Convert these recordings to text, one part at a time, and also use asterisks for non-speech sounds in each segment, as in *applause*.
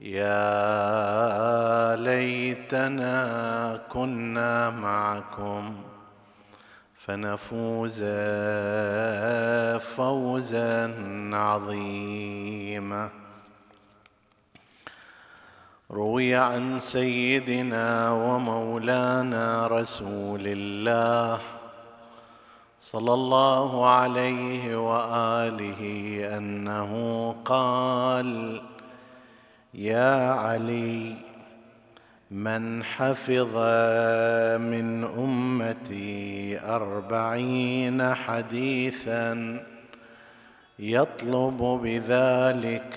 يا ليتنا كنا معكم فنفوز فوزا عظيما. روي عن سيدنا ومولانا رسول الله صلى الله عليه وآله أنه قال يا علي من حفظ من أمتي أربعين حديثا يطلب بذلك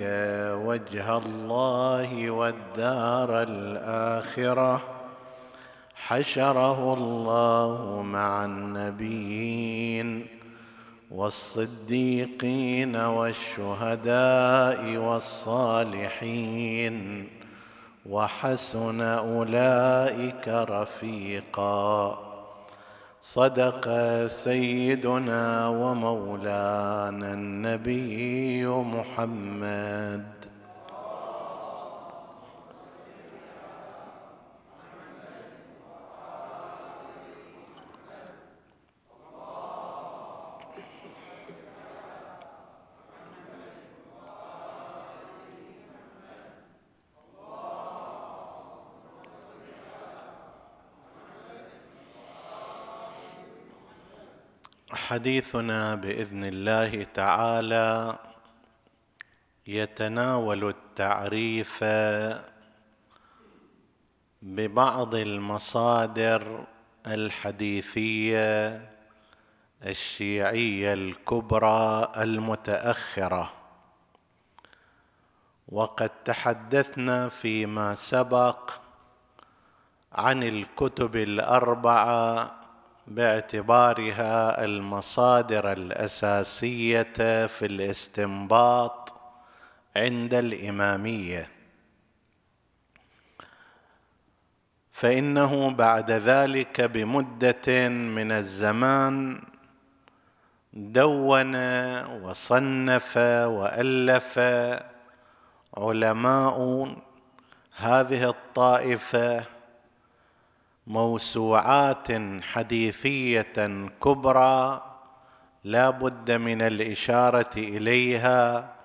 وجه الله والدار الآخرة. حشره الله مع النبيين. والصديقين والشهداء والصالحين وحسن أولئك رفيقا. صدق سيدنا ومولانا النبي محمد. حديثنا بإذن الله تعالى يتناول التعريف ببعض المصادر الحديثية الشيعية الكبرى المتأخرة. وقد تحدثنا فيما سبق عن الكتب الأربعة باعتبارها المصادر الأساسية في الاستنباط عند الإمامية. فإنه بعد ذلك بمدة من الزمان دون وصنف وألف علماء هذه الطائفة موسوعات حديثية كبرى لا بد من الإشارة إليها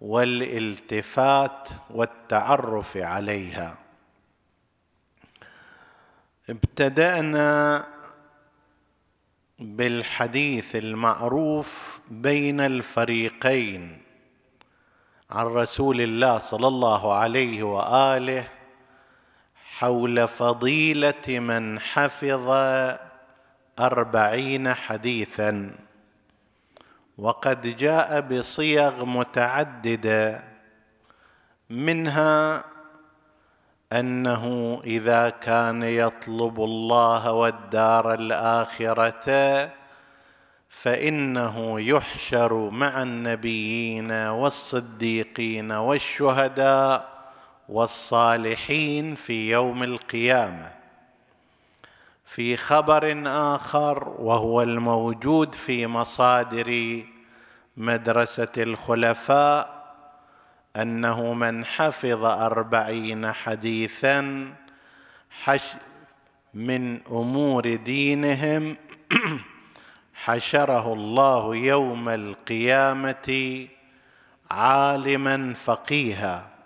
والالتفات والتعرف عليها. ابتدأنا بالحديث المعروف بين الفريقين عن رسول الله صلى الله عليه وآله حول فضيلة من حفظ أربعين حديثا. وقد جاء بصيغ متعددة منها أنه إذا كان يطلب الله والدار الآخرة فإنه يحشر مع النبيين والصديقين والشهداء والصالحين في يوم القيامة. في خبر آخر وهو الموجود في مصادر مدرسة الخلفاء أنه من حفظ أربعين حديثا حش من أمور دينهم *clears throat* حشره الله يوم القيامة عالما فقيها.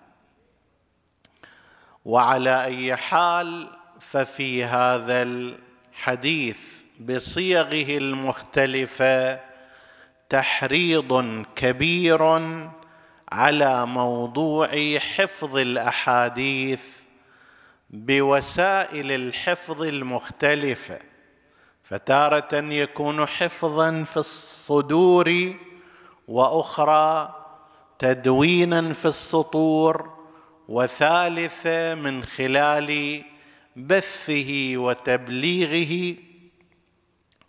وعلى أي حال ففي هذا الحديث بصيغه المختلفة تحريض كبير على موضوع حفظ الأحاديث بوسائل الحفظ المختلفة فتارة يكون حفظا في الصدور وأخرى تدوينا في السطور وثالثة من خلال بثه وتبليغه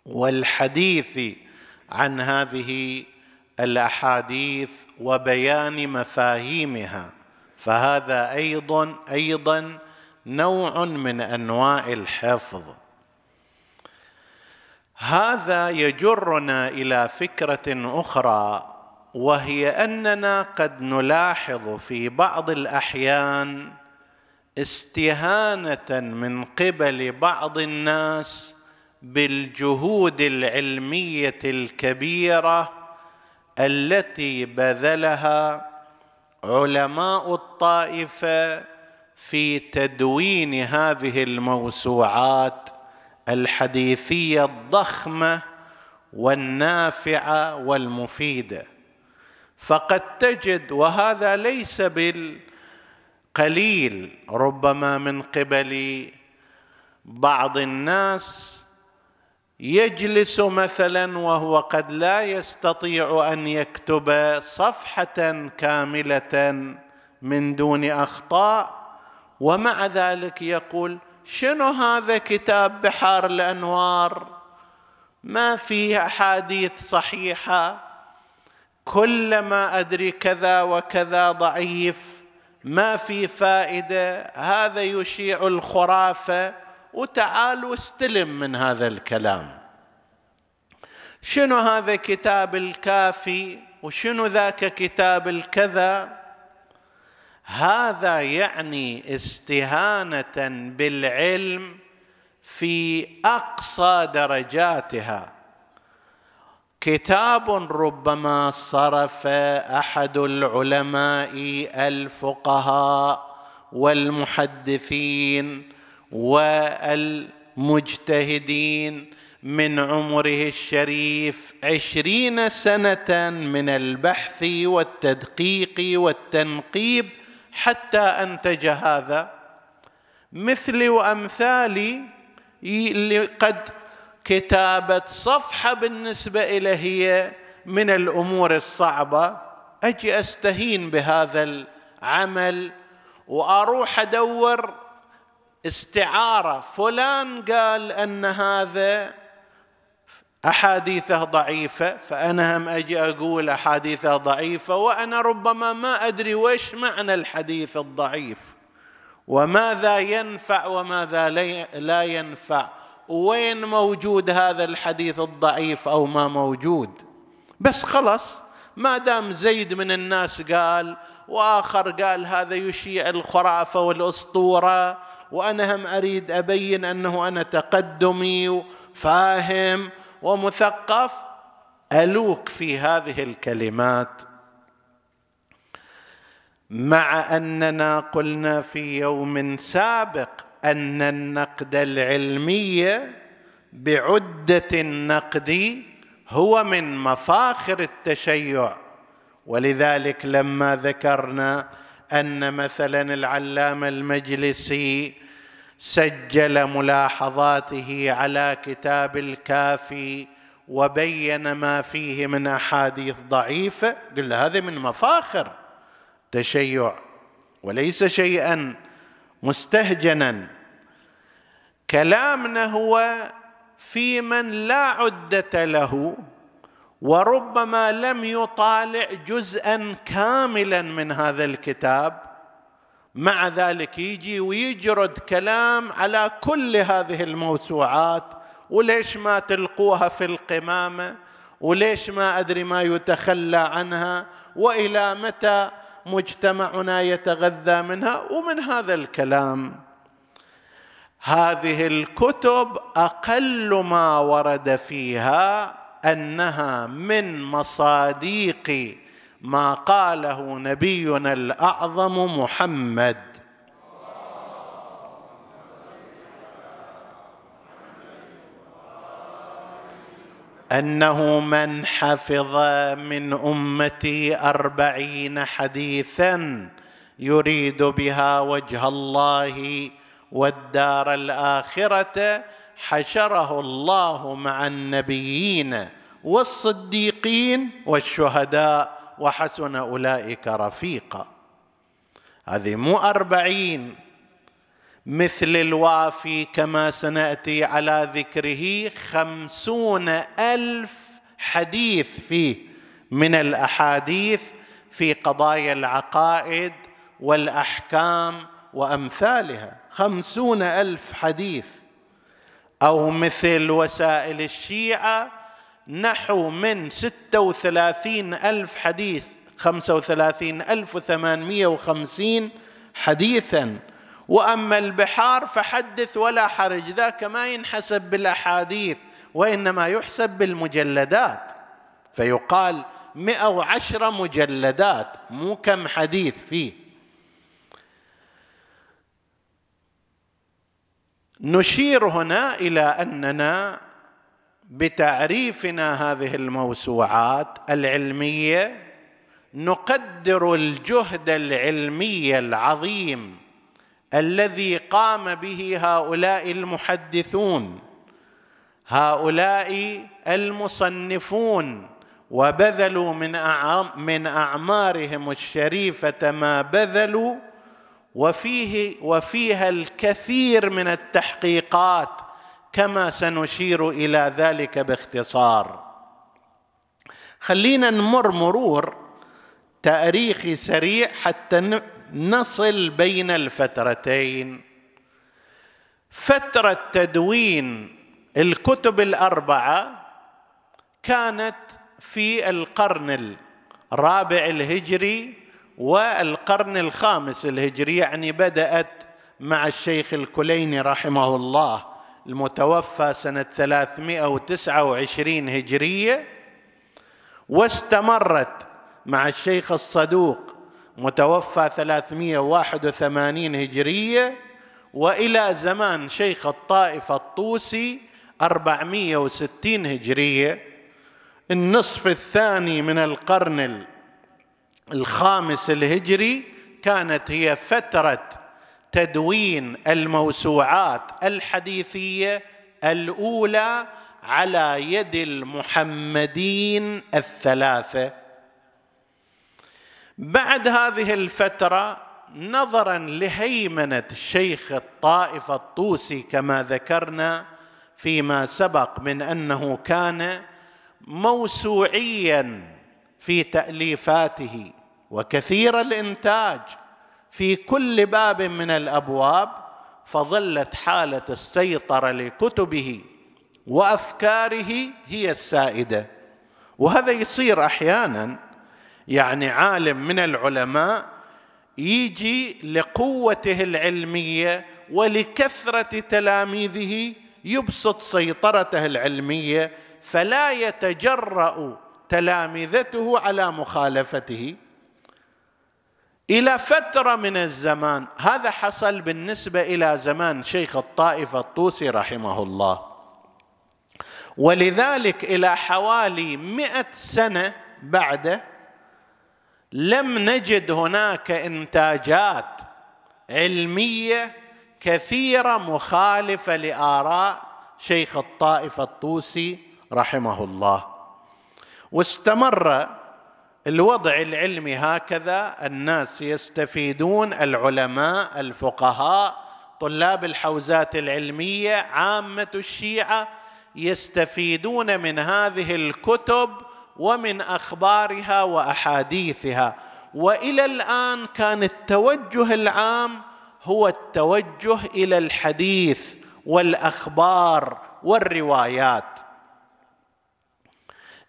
والحديث عن هذه الأحاديث وبيان مفاهيمها. فهذا أيضا أيضا نوع من أنواع الحفظ. هذا يجرنا إلى فكرة أخرى وهي أننا قد نلاحظ في بعض الأحيان استهانة من قبل بعض الناس بالجهود العلمية الكبيرة التي بذلها علماء الطائفة في تدوين هذه الموسوعات الحديثية الضخمة والنافعة والمفيدة. فقد تجد وهذا ليس بالقليل ربما من قبل بعض الناس يجلس مثلا وهو قد لا يستطيع أن يكتب صفحة كاملة من دون أخطاء ومع ذلك يقول شنو هذا كتاب بحار الأنوار؟ ما فيه أحاديث صحيحة؟ كلما أدري كذا وكذا ضعيف ما في فائدة هذا يشيع الخرافه وتعال واستلم من هذا الكلام. شنو هذا كتاب الكافي؟ وشنو ذاك كتاب الكذا؟ هذا يعني استهانة بالعلم في أقصى درجاتها. كتاب ربما صرف أحد العلماء الفقهاء والمحدثين والمجتهدين من عمره الشريف عشرين سنة من البحث والتدقيق والتنقيب حتى أنتج هذا. مثلي وأمثالي قد كتابة صفحة بالنسبة الي هي من الأمور الصعبة. أجي أستهين بهذا العمل وأروح أدور استعارة. فلان قال أن هذا أحاديثه ضعيفة فأنا هم أجي أقول أحاديثه ضعيفة وأنا ربما ما أدري وش معنى الحديث الضعيف وماذا ينفع وماذا لا ينفع. وين موجود هذا الحديث الضعيف أو ما موجود؟ بس خلص ما دام زيد من الناس قال وآخر قال هذا يشيع الخرافة والأسطورة وأنا هم أريد أبين أنه أنا تقدمي وفاهم ومثقف ألوك في هذه الكلمات. مع أننا قلنا في يوم سابق أن النقد العلمي بعدة النقد هو من مفاخر التشيع. ولذلك لما ذكرنا أن مثلا العلامة المجلسي سجل ملاحظاته على كتاب الكافي وبين ما فيه من أحاديث ضعيفة قلنا هذا من مفاخر تشيع وليس شيئا. مستهجنا. كلامنا هو في من لا عدة له وربما لم يطالع جزءا كاملا من هذا الكتاب. مع ذلك يجي ويجرد كلام على كل هذه الموسوعات. وليش ما تلقوها في القمامة؟ وليش ما أدري ما يتخلى عنها؟ وإلى متى مجتمعنا يتغذى منها ومن هذا الكلام. هذه الكتب أقل ما ورد فيها أنها من مصاديق ما قاله نبينا الأعظم محمد. أنه من حفظ من أمتي أربعين حديثا يريد بها وجه الله والدار الآخرة حشره الله مع النبيين والصديقين والشهداء وحسن أولئك رفيقا. هذه مو أربعين. مثل الوافي كما سنأتي على ذكره خمسون ألف حديث فيه من الأحاديث في قضايا العقائد والأحكام وأمثالها. خمسون ألف حديث. أو مثل وسائل الشيعة نحو من ستة وثلاثين ألف حديث خمسة وثلاثين ألف وثمانمائة وخمسين حديثا. وأما البحار فحدث ولا حرج ذاك ما ينحسب بالأحاديث وإنما يحسب بالمجلدات. فيقال مئة وعشرة مجلدات مو كم حديث فيه. نشير هنا إلى أننا بتعريفنا هذه الموسوعات العلمية نقدر الجهد العلمي العظيم الذي قام به هؤلاء المحدثون هؤلاء المصنفون وبذلوا من من أعمارهم الشريفة ما بذلوا وفيه وفيها الكثير من التحقيقات كما سنشير إلى ذلك باختصار. خلينا نمر مرور تاريخي سريع حتى نصل بين الفترتين. فترة تدوين الكتب الأربعة كانت في القرن الرابع الهجري والقرن الخامس الهجري يعني بدأت مع الشيخ الكليني رحمه الله المتوفى سنة 329 هجرية واستمرت مع الشيخ الصدوق متوفى 381 هجرية وإلى زمان شيخ الطائفه الطوسي 460 هجرية. النصف الثاني من القرن الخامس الهجري كانت هي فترة تدوين الموسوعات الحديثية الأولى على يد المحمدين الثلاثة. بعد هذه الفترة نظرا لهيمنة الشيخ الطائفه الطوسي كما ذكرنا فيما سبق من أنه كان موسوعيا في تأليفاته وكثير الإنتاج في كل باب من الأبواب فظلت حالة السيطرة لكتبه وأفكاره هي السائدة. وهذا يصير أحيانا يعني عالم من العلماء يجي لقوته العلمية ولكثرة تلاميذه يبسط سيطرته العلمية فلا يتجرأ تلامذته على مخالفته. إلى فترة من الزمان هذا حصل بالنسبة إلى زمان شيخ الطائفة الطوسي رحمه الله. ولذلك إلى حوالي مئة سنة بعده لم نجد هناك إنتاجات علمية كثيرة مخالفة لآراء شيخ الطائفة الطوسي رحمه الله. واستمر الوضع العلمي هكذا الناس يستفيدون العلماء الفقهاء طلاب الحوزات العلمية عامة الشيعة يستفيدون من هذه الكتب ومن أخبارها وأحاديثها. وإلى الآن كان التوجه العام هو التوجه إلى الحديث والأخبار والروايات.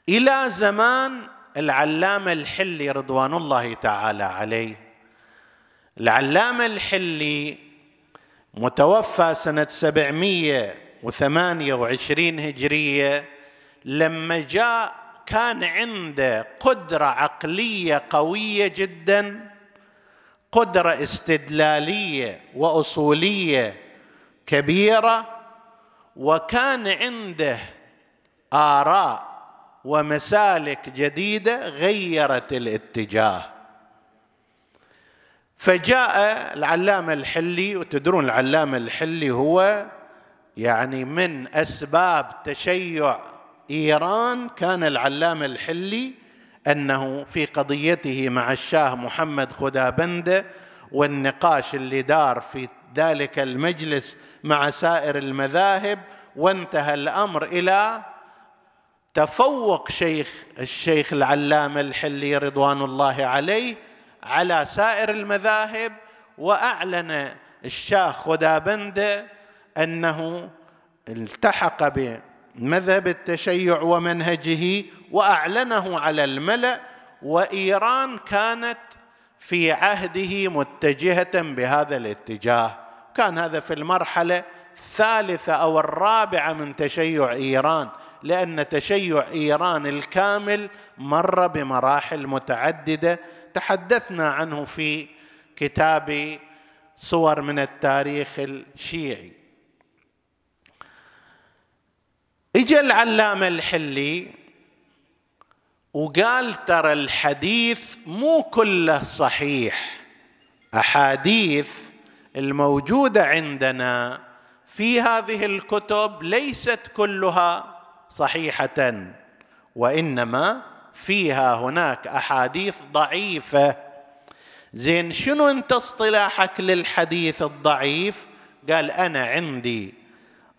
إلى زمان العلامة الحلي رضوان الله تعالى عليه. العلامة الحلي متوفى سنة 728 هجرية لما جاء كان عنده قدرة عقلية قوية جدا قدرة استدلالية وأصولية كبيرة وكان عنده آراء ومسالك جديدة غيرت الاتجاه. فجاء العلامة الحلي وتدرون العلامة الحلي هو يعني من أسباب تشيع إيران كان العلامة الحلي أنه في قضيته مع الشاه محمد خدابنده والنقاش اللي دار في ذلك المجلس مع سائر المذاهب وانتهى الأمر إلى تفوق شيخ الشيخ العلامة الحلي رضوان الله عليه على سائر المذاهب وأعلن الشاه خدابنده أنه التحق بمذهب التشيع ومنهجه وأعلنه على الملأ وإيران كانت في عهده متجهة بهذا الاتجاه. كان هذا في المرحلة الثالثة أو الرابعة من تشيع إيران لأن تشيع إيران الكامل مر بمراحل متعددة. تحدثنا عنه في كتاب صور من التاريخ الشيعي. اجى العلامة الحلي وقال ترى الحديث مو كله صحيح. أحاديث الموجودة عندنا في هذه الكتب ليست كلها صحيحة وإنما فيها هناك أحاديث ضعيفة. زين شنو انت اصطلاحك للحديث الضعيف؟ قال أنا عندي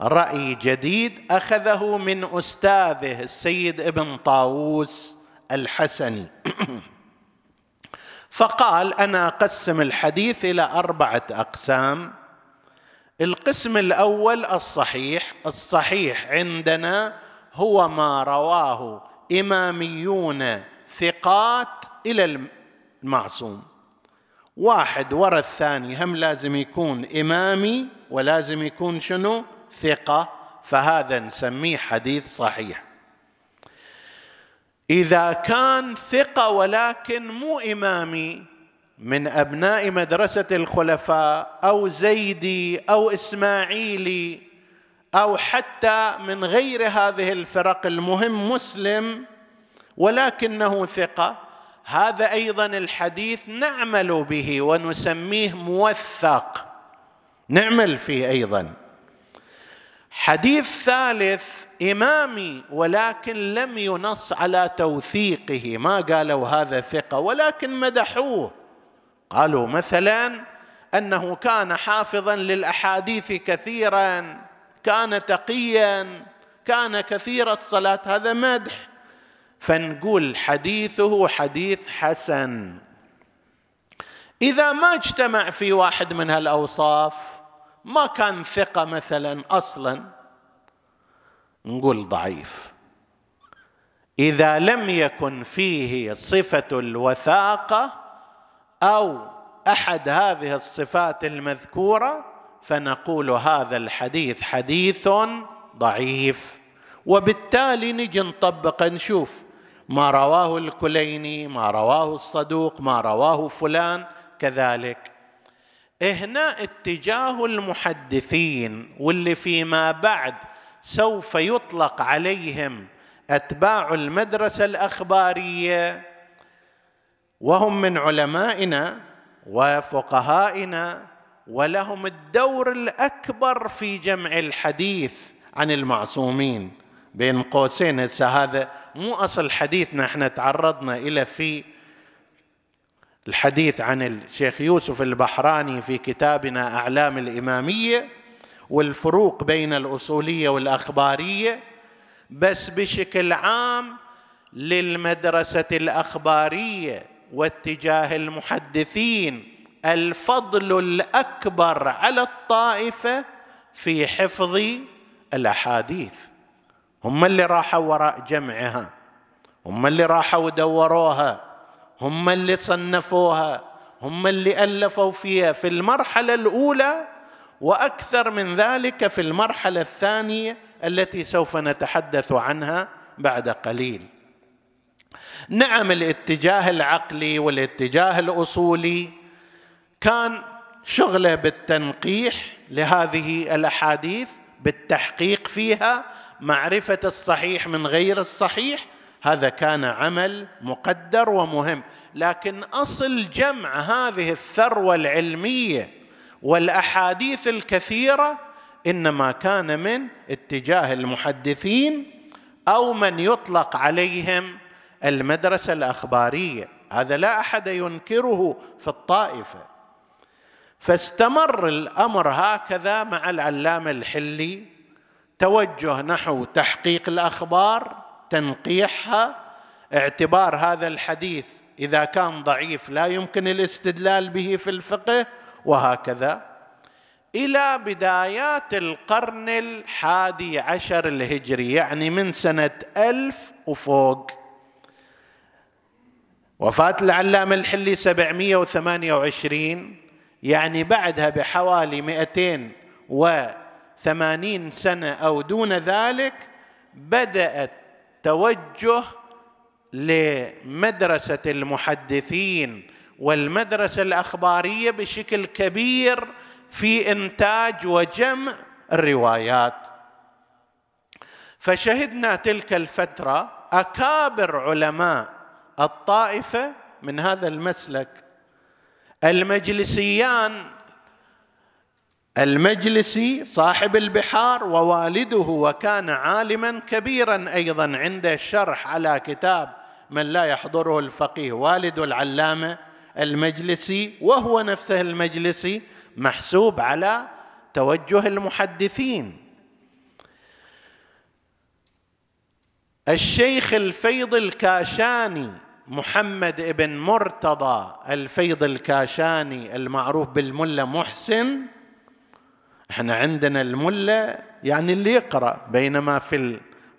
رأي جديد أخذه من أستاذه السيد ابن طاووس الحسني. *clears throat* فقال أنا أقسم الحديث إلى أربعة أقسام. القسم الأول الصحيح الصحيح عندنا هو ما رواه إماميون ثقات إلى المعصوم. واحد ورا الثاني هم لازم يكون إمامي ولازم يكون شنو؟ ثقة فهذا نسميه حديث صحيح. إذا كان ثقة ولكن مو إمامي من أبناء مدرسة الخلفاء أو زيدي أو إسماعيلي أو حتى من غير هذه الفرق المهم مسلم ولكنه ثقة هذا أيضا الحديث نعمل به ونسميه موثق. نعمل فيه أيضا. حديث ثالث إمامي ولكن لم ينص على توثيقه. ما قالوا هذا ثقة؟ ولكن مدحوه. قالوا مثلا أنه كان حافظا للأحاديث كثيرا كان تقيا كان كثير الصلاة. هذا مدح. فنقول حديثه حديث حسن. إذا ما اجتمع في واحد من هالأوصاف ما كان ثقة مثلا أصلا؟ نقول ضعيف. إذا لم يكن فيه صفة الوثاقة أو أحد هذه الصفات المذكورة فنقول هذا الحديث حديث ضعيف. وبالتالي نجي نطبق نشوف ما رواه الكليني ما رواه الصدوق ما رواه فلان كذلك. هنا اتجاه المحدثين واللي فيما بعد سوف يطلق عليهم أتباع المدرسة الأخبارية وهم من علمائنا وفقهائنا ولهم الدور الأكبر في جمع الحديث عن المعصومين. بين قوسين هذا مو أصل حديثنا إحنا تعرضنا إلى في الحديث عن الشيخ يوسف البحراني في كتابنا أعلام الإمامية والفروق بين الأصولية والأخبارية بس بشكل عام للمدرسة الأخبارية واتجاه المحدثين الفضل الأكبر على الطائفة في حفظ الأحاديث. هم اللي راحوا وراء جمعها هم اللي راحوا دوروها هم اللي صنفوها هم اللي ألفوا فيها في المرحلة الأولى وأكثر من ذلك في المرحلة الثانية التي سوف نتحدث عنها بعد قليل. نعم الاتجاه العقلي والاتجاه الأصولي كان شغلة بالتنقيح لهذه الأحاديث بالتحقيق فيها معرفة الصحيح من غير الصحيح هذا كان عمل مقدر ومهم لكن أصل جمع هذه الثروة العلمية والأحاديث الكثيرة إنما كان من اتجاه المحدثين أو من يطلق عليهم المدرسة الأخبارية. هذا لا أحد ينكره في الطائفة. فاستمر الأمر هكذا مع العلامة الحلي توجه نحو تحقيق الأخبار تنقيحها اعتبار هذا الحديث إذا كان ضعيف لا يمكن الاستدلال به في الفقه وهكذا. إلى بدايات القرن الحادي عشر الهجري يعني من سنة ألف وفوق. وفاة العلامة الحلي 728 يعني بعدها بحوالي 280 سنة أو دون ذلك بدأت توجه لمدرسة المحدثين والمدرسة الأخبارية بشكل كبير في إنتاج وجمع الروايات. فشهدنا تلك الفترة أكابر علماء الطائفة من هذا المسلك. المجلسيان المجلسي صاحب البحار ووالده وكان عالما كبيرا أيضا عنده الشرح على كتاب من لا يحضره الفقيه والد العلامة المجلسي وهو نفسه المجلسي محسوب على توجه المحدثين. الشيخ الفيض الكاشاني محمد بن مرتضى الفيض الكاشاني المعروف بالملا محسن إحنا عندنا الملا يعني اللي يقرأ بينما في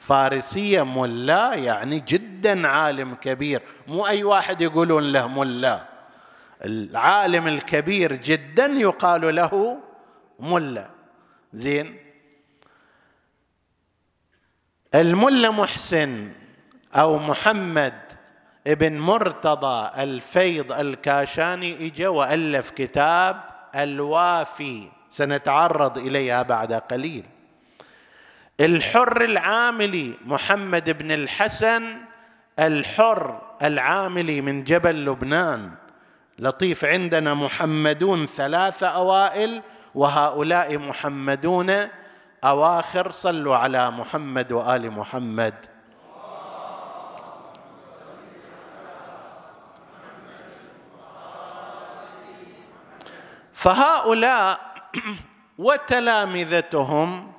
الفارسية ملا يعني جدا عالم كبير. مو أي واحد يقولون له ملا. العالم الكبير جدا يقال له ملا. زين؟ الملا محسن أو محمد ابن مرتضى الفيض الكاشاني إجا وألف كتاب الوافي. سنتعرض إليها بعد قليل. الحر العاملي محمد بن الحسن الحر العاملي من جبل لبنان. لطيف عندنا محمدون ثلاثة أوائل وهؤلاء محمدون أواخر. صلوا على محمد وآل محمد. فهؤلاء *clears throat* وتلامذتهم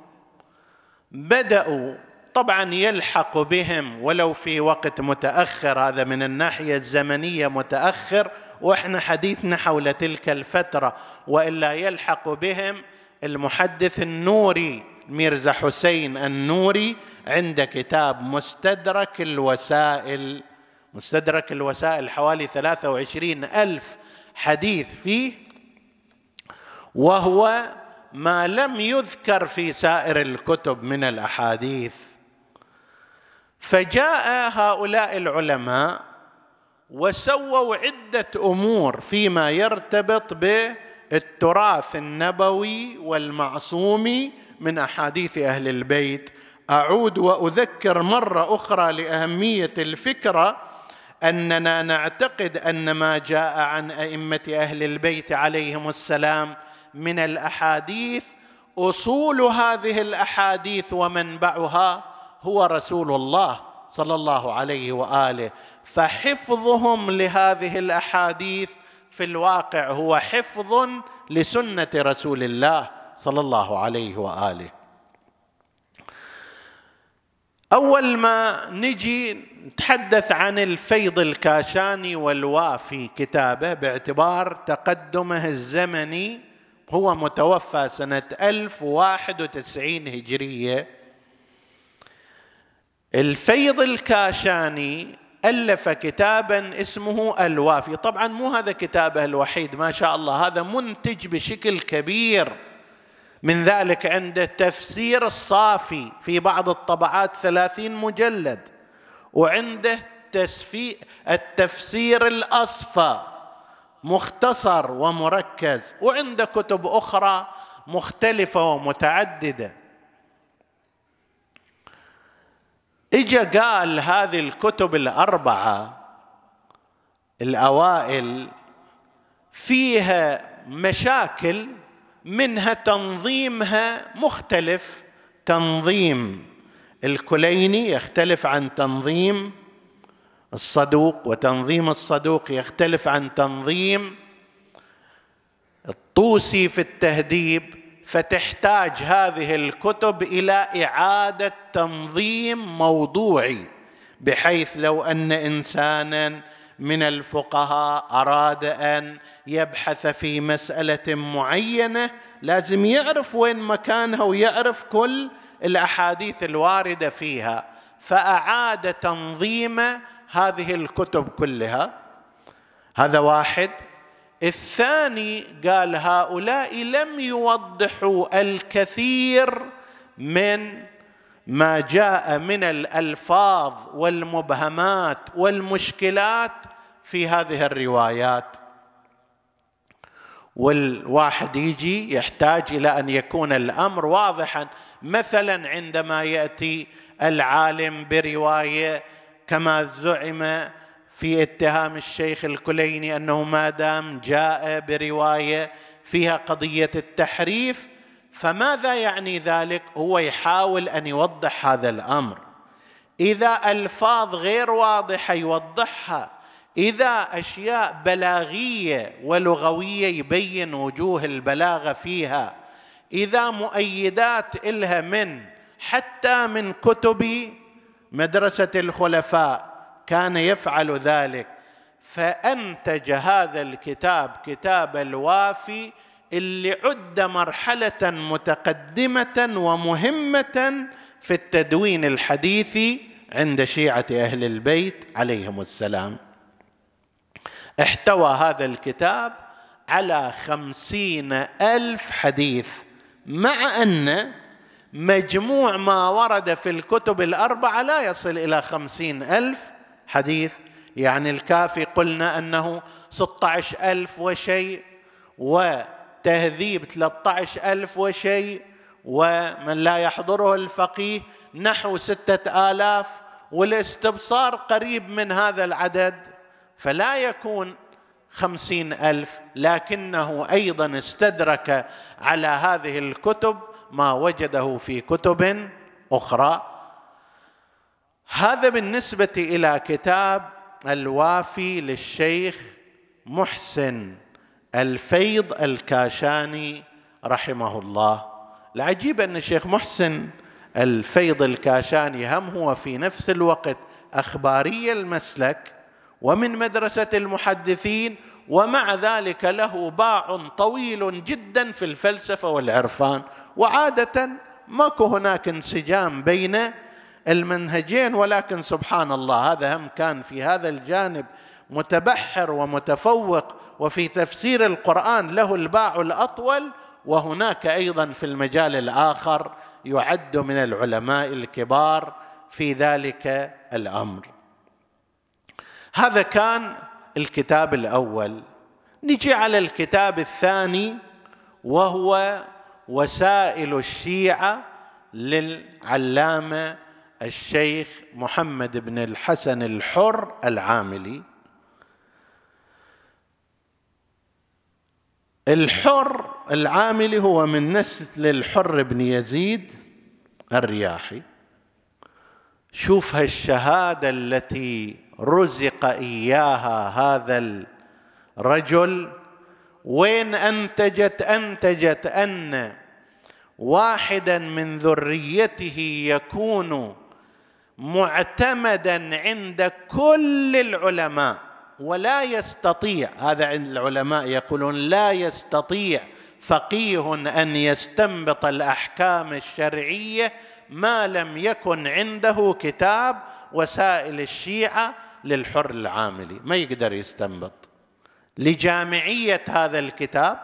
بدأوا طبعا يلحق بهم ولو في وقت متأخر هذا من الناحية الزمنية متأخر وإحنا حديثنا حول تلك الفترة وإلا يلحق بهم المحدث النوري ميرزا حسين النوري عند كتاب مستدرك الوسائل مستدرك الوسائل حوالي 23 ألف حديث فيه. وهو ما لم يذكر في سائر الكتب من الأحاديث. فجاء هؤلاء العلماء وسووا عدة أمور فيما يرتبط بالتراث النبوي والمعصوم من أحاديث أهل البيت. أعود وأذكر مرة أخرى لأهمية الفكرة أننا نعتقد أن ما جاء عن أئمة أهل البيت عليهم السلام من الأحاديث أصول هذه الأحاديث ومنبعها هو رسول الله صلى الله عليه وآله. فحفظهم لهذه الأحاديث في الواقع هو حفظ لسنة رسول الله صلى الله عليه وآله. أول ما نجي نتحدث عن الفيض الكاشاني والوافي كتابه باعتبار تقدمه الزمني هو متوفى سنة 1091 هجرية. الفيض الكاشاني ألف كتابا اسمه الوافي. طبعا مو هذا كتابه الوحيد ما شاء الله. هذا منتج بشكل كبير. من ذلك عنده تفسير الصافي في بعض الطبعات ثلاثين مجلد وعنده التفسير الأصفى. مختصر ومركز وعنده كتب أخرى مختلفة ومتعددة. إجا قال هذه الكتب الأربعة الأوائل فيها مشاكل منها تنظيمها مختلف. تنظيم الكليني يختلف عن تنظيم الصدوق وتنظيم الصدوق يختلف عن تنظيم الطوسي في التهذيب فتحتاج هذه الكتب إلى إعادة تنظيم موضوعي بحيث لو أن إنسانا من الفقهاء أراد أن يبحث في مسألة معينة لازم يعرف وين مكانها ويعرف كل الأحاديث الواردة فيها فأعاد تنظيم هذه الكتب كلها. هذا واحد. الثاني قال هؤلاء لم يوضحوا الكثير من ما جاء من الألفاظ والمبهمات والمشكلات في هذه الروايات. والواحد يجي يحتاج إلى أن يكون الأمر واضحا. مثلا عندما يأتي العالم برواية كما زعم في اتهام الشيخ الكليني أنه ما دام جاء برواية فيها قضية التحريف فماذا يعني ذلك؟ هو يحاول أن يوضح هذا الأمر. إذا ألفاظ غير واضحة يوضحها إذا أشياء بلاغية ولغوية يبين وجوه البلاغة فيها إذا مؤيدات إلها من حتى من كتب مدرسة الخلفاء كان يفعل ذلك. فأنتج هذا الكتاب كتاب الوافي اللي عد مرحلة متقدمة ومهمة في التدوين الحديثي عند شيعة أهل البيت عليهم السلام. احتوى هذا الكتاب على خمسين ألف حديث مع أن مجموع ما ورد في الكتب الأربعة لا يصل إلى خمسين ألف حديث. يعني الكافي قلنا أنه ستة عشر ألف وشيء وتهذيب ثلاثة عشر ألف وشيء ومن لا يحضره الفقيه نحو ستة آلاف والاستبصار قريب من هذا العدد فلا يكون خمسين ألف. لكنه أيضا استدرك على هذه الكتب ما وجده في كتب أخرى. هذا بالنسبة إلى كتاب الوافي للشيخ محسن الفيض الكاشاني رحمه الله. العجيب أن الشيخ محسن الفيض الكاشاني هم هو في نفس الوقت أخباري المسلك ومن مدرسة المحدثين ومع ذلك له باع طويل جدا في الفلسفة والعرفان. وعادة ماكو هناك انسجام بين المنهجين ولكن سبحان الله هذا هم كان في هذا الجانب متبحر ومتفوق. وفي تفسير القرآن له الباع الأطول وهناك أيضا في المجال الآخر يعد من العلماء الكبار في ذلك الأمر. هذا كان الكتاب الأول. نجي على الكتاب الثاني وهو وسائل الشيعة للعلامة الشيخ محمد بن الحسن الحر العاملي. الحر العاملي هو من نسل الحر بن يزيد الرياحي. شوف هالشهادة التي رزق إياها هذا الرجل. وين أنتجت؟ أنتجت أن واحدا من ذريته يكون معتمدا عند كل العلماء ولا يستطيع. هذا العلماء يقولون لا يستطيع فقيه أن يستنبط الأحكام الشرعية ما لم يكن عنده كتاب وسائل الشيعة للحر العاملي ما يقدر يستنبط. لجامعية هذا الكتاب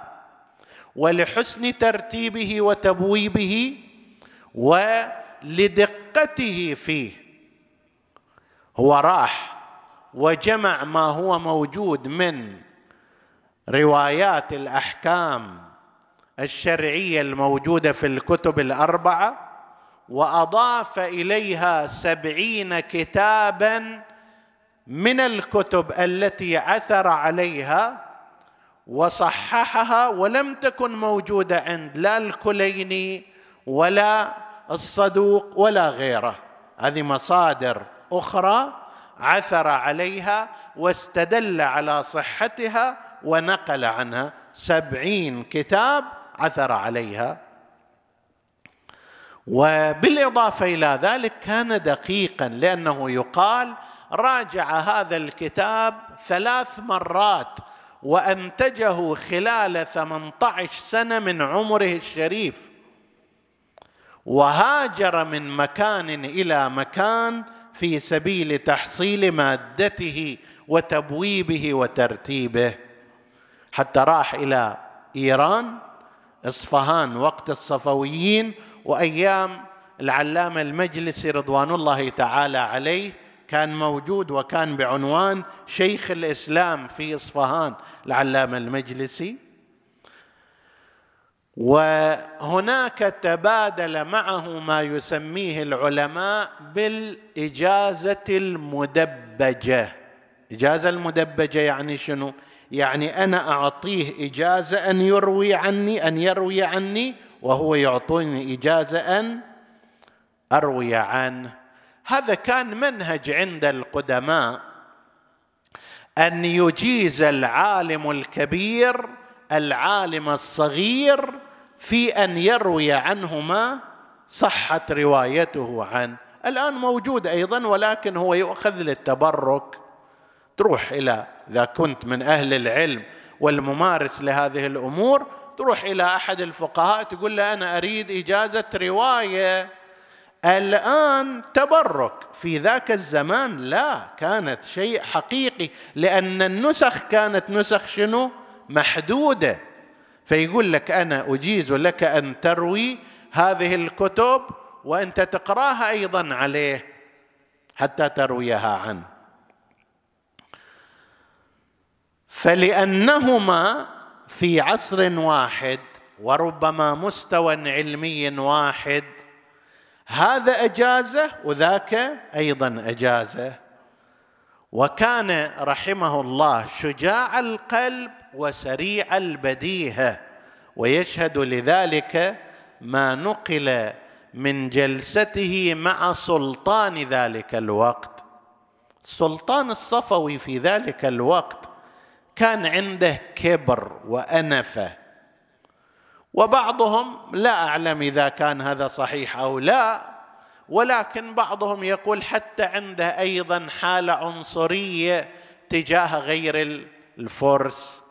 ولحسن ترتيبه وتبويبه ولدقته فيه. هو راح وجمع ما هو موجود من روايات الأحكام الشرعية الموجودة في الكتب الأربعة وأضاف إليها سبعين كتابا من الكتب التي عثر عليها وصححها ولم تكن موجودة عند لا الكليني ولا الصدوق ولا غيره. هذه مصادر أخرى عثر عليها واستدل على صحتها ونقل عنها. سبعين كتاب عثر عليها. وبالإضافة إلى ذلك كان دقيقا لأنه يقال راجع هذا الكتاب ثلاث مرات وأنتجه خلال 18 سنة من عمره الشريف. وهاجر من مكان إلى مكان في سبيل تحصيل مادته وتبويبه وترتيبه. حتى راح إلى إيران إصفهان وقت الصفويين وأيام العلامة المجلسي رضوان الله تعالى عليه كان موجود وكان بعنوان شيخ الإسلام في إصفهان العلامة المجلسي. وهناك تبادل معه ما يسميه العلماء بالإجازة المدبجة. إجازة المدبجة يعني شنو؟ يعني أنا أعطيه إجازة أن يروي عني أن يروي عني وهو يعطوني إجازة أن أروي عنه. هذا كان منهج عند القدماء أن يجيز العالم الكبير العالم الصغير في أن يروي عنه ما صحت روايته عنه الآن موجود أيضا ولكن هو يؤخذ للتبرك. تروح إلى إذا كنت من أهل العلم والممارس لهذه الأمور تروح إلى أحد الفقهاء تقول له أنا أريد إجازة رواية. الآن تبرك. في ذاك الزمان لا كانت شيء حقيقي لأن النسخ كانت نسخ شنو؟ محدودة. فيقول لك أنا أجيز لك أن تروي هذه الكتب وانت تقراها أيضا عليه حتى ترويها عنه. فلأنهما في عصر واحد وربما مستوى علمي واحد هذا أجازه وذاك أيضا أجازه. وكان رحمه الله شجاع القلب وسريع البديهة ويشهد لذلك ما نقل من جلسته مع سلطان ذلك الوقت. السلطان الصفوي في ذلك الوقت كان عنده كبر وأنفة. وبعضهم لا أعلم إذا كان هذا صحيح أو لا ولكن بعضهم يقول حتى عنده أيضا حالة عنصرية تجاه غير الفرس.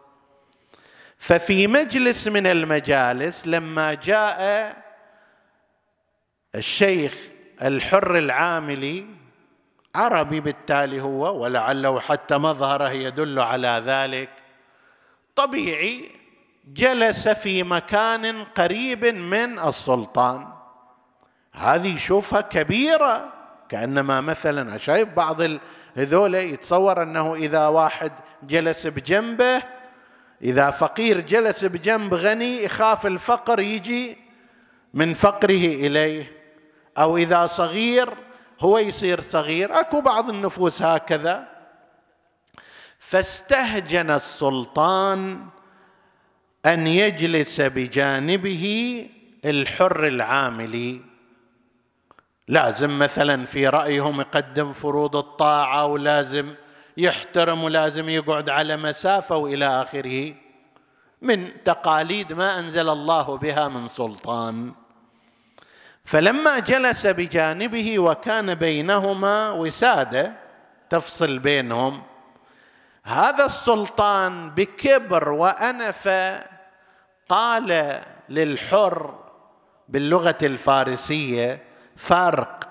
ففي مجلس من المجالس لما جاء الشيخ الحر العاملي عربي بالتالي هو ولعله حتى مظهره يدل على ذلك طبيعي جلس في مكان قريب من السلطان. هذه يشوفها كبيرة كأنما مثلا شايف بعض هذول يتصور أنه إذا واحد جلس بجنبه إذا فقير جلس بجنب غني يخاف الفقر يجي من فقره إليه. أو إذا صغير هو يصير صغير. أكو بعض النفوس هكذا. فاستهجن السلطان أن يجلس بجانبه الحر العاملي لازم مثلا في رأيهم يقدم فروض الطاعة ولازم يحترم ولازم يقعد على مسافة وإلى آخره. من تقاليد ما أنزل الله بها من سلطان. فلما جلس بجانبه وكان بينهما وسادة تفصل بينهم هذا السلطان بكبر وأنف قال للحر باللغة الفارسية فرق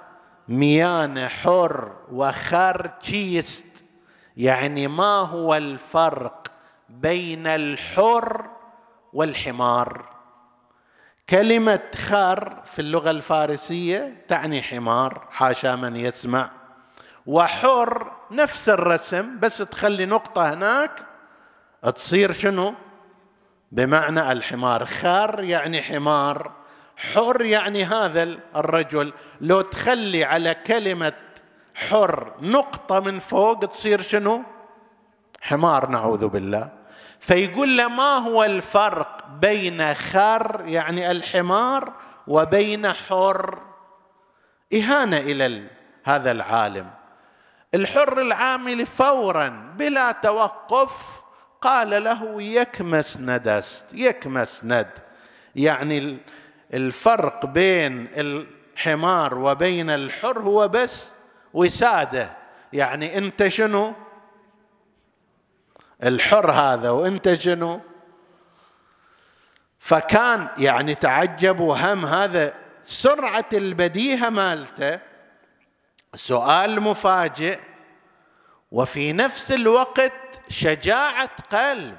ميان حر وخرتشيست يعني ما هو الفرق بين الحر والحمار. كلمة خر في اللغة الفارسية تعني حمار حاشا من يسمع. وحر نفس الرسم بس تخلي نقطة هناك تصير شنو؟ بمعنى الحمار. خر يعني حمار حر يعني هذا الرجل. لو تخلي على كلمة حر نقطة من فوق تصير شنو؟ حمار نعوذ بالله. فيقول له ما هو الفرق بين خر يعني الحمار وبين حر؟ إهانة إلى هذا العالم. الحر العامل فورا بلا توقف قال له يكمس ندست يكمس ند. يعني الفرق بين الحمار وبين الحر هو بس وسادة. يعني انت شنو؟ الحر هذا وانت شنو؟ فكان يعني تعجب وهم هذا سرعة البديهة مالته. سؤال مفاجئ. وفي نفس الوقت شجاعة قلب.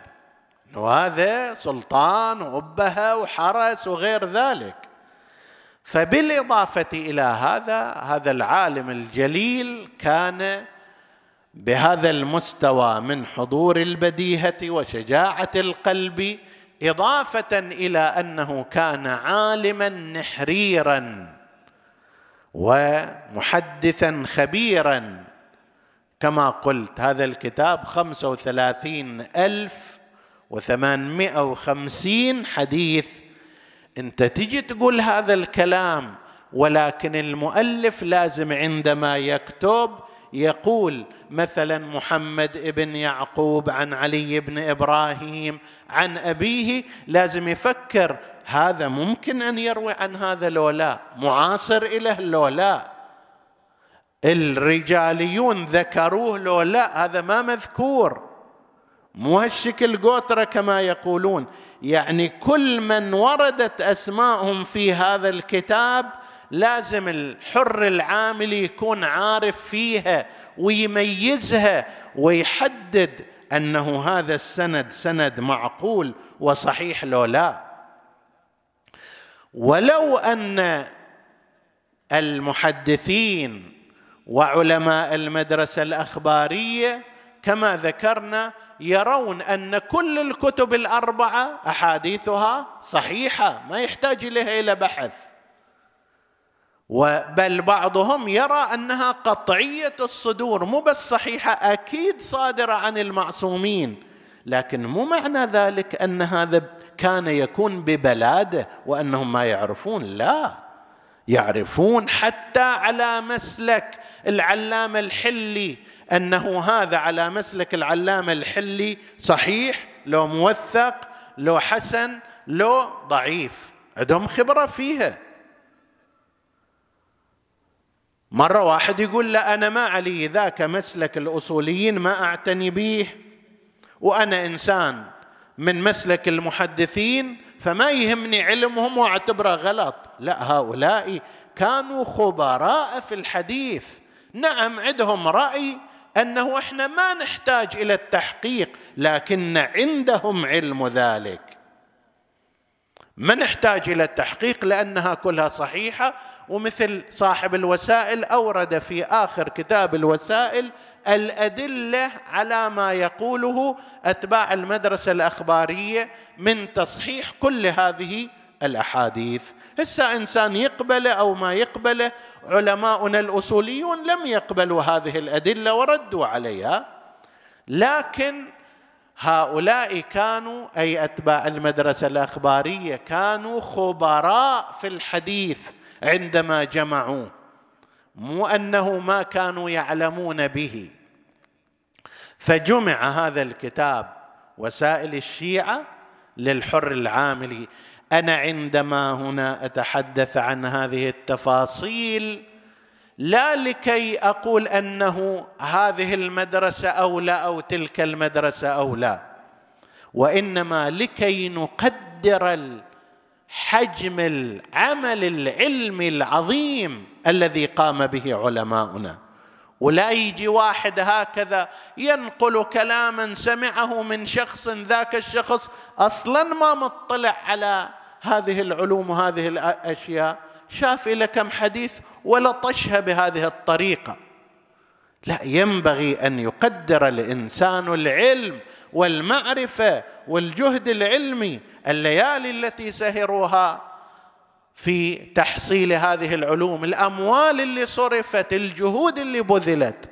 وهذا سلطان وأبهة وحرس وغير ذلك. فبالإضافة إلى هذا هذا العالم الجليل كان بهذا المستوى من حضور البديهة وشجاعة القلب إضافة إلى أنه كان عالما نحريرا ومحدثا خبيرا. كما قلت هذا الكتاب خمسة وثلاثين ألف وثمانمائة وخمسين حديث. أنت تجي تقول هذا الكلام ولكن المؤلف لازم عندما يكتب يقول مثلا محمد ابن يعقوب عن علي بن إبراهيم عن أبيه لازم يفكر هذا ممكن أن يروي عن هذا لو لا معاصر له لو لا. الرجاليون ذكروه لو لا هذا ما مذكور. مو هالشكل قوترة كما يقولون. يعني كل من وردت أسماءهم في هذا الكتاب لازم الحر العامل يكون عارف فيها ويميزها ويحدد أنه هذا السند سند معقول وصحيح لو لا. ولو أن المحدثين وعلماء المدرسة الأخبارية كما ذكرنا يرون أن كل الكتب الأربعة أحاديثها صحيحة ما يحتاج إليها إلى بحث. بل بعضهم يرى أنها قطعية الصدور مو بس صحيحة أكيد صادرة عن المعصومين. لكن مو معنى ذلك أن هذا كان يكون ببلاده وأنهم ما يعرفون لا. يعرفون حتى على مسلك العلامة الحلي. أنه هذا على مسلك العلامة الحلي صحيح لو موثق لو حسن لو ضعيف. عندهم خبرة فيها. مرة واحد يقول لا أنا ما علي ذاك مسلك الأصوليين ما أعتني به. وأنا إنسان من مسلك المحدثين فما يهمني علمهم واعتبره غلط. لا هؤلاء كانوا خبراء في الحديث. نعم عندهم رأي أنه إحنا ما نحتاج إلى التحقيق لكن عندهم علم ذلك. ما نحتاج إلى التحقيق لأنها كلها صحيحة ومثل صاحب الوسائل أورد في آخر كتاب الوسائل الأدلة على ما يقوله أتباع المدرسة الأخبارية من تصحيح كل هذه الأحاديث. هسه إنسان يقبله أو ما يقبله علماؤنا الأصوليون لم يقبلوا هذه الأدلة وردوا عليها. لكن هؤلاء كانوا أي أتباع المدرسة الأخبارية كانوا خبراء في الحديث. عندما جمعوه مو أنه ما كانوا يعلمون به. فجمع هذا الكتاب وسائل الشيعة للحر العاملي أنا عندما هنا أتحدث عن هذه التفاصيل لا لكي أقول أنه هذه المدرسة اولى أو تلك المدرسة اولى وإنما لكي نقدر حجم العمل العلمي العظيم الذي قام به علماؤنا. ولا يجي واحد هكذا ينقل كلاما سمعه من شخص ذاك الشخص أصلا ما مطلع على هذه العلوم وهذه الأشياء. شاف إلى كم حديث ولطشها بهذه الطريقة. لا ينبغي أن يقدر الإنسان العلم والمعرفة والجهد العلمي الليالي التي سهروها في تحصيل هذه العلوم الأموال اللي صرفت الجهود اللي بذلت.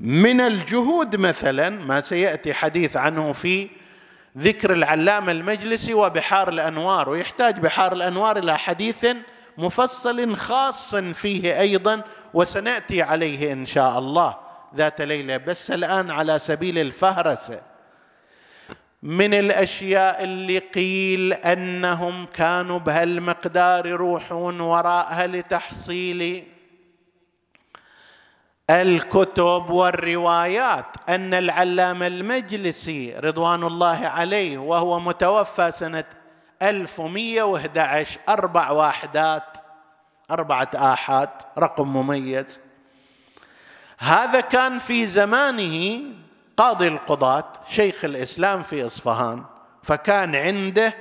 من الجهود مثلا ما سيأتي حديث عنه في ذكر العلامة المجلسي وبحار الأنوار ويحتاج بحار الأنوار إلى حديث مفصل خاص فيه أيضا وسنأتي عليه إن شاء الله. ذات ليلة بس الآن على سبيل الفهرسة. من الأشياء اللي قيل أنهم كانوا بهالمقدار يروحون وراءها لتحصيل الكتب والروايات أن العلامة المجلسي رضوان الله عليه وهو متوفى سنة 1111 أربع واحدات أربعة آحاد رقم مميز. هذا كان في زمانه قاضي القضاة شيخ الإسلام في إصفهان فكان عنده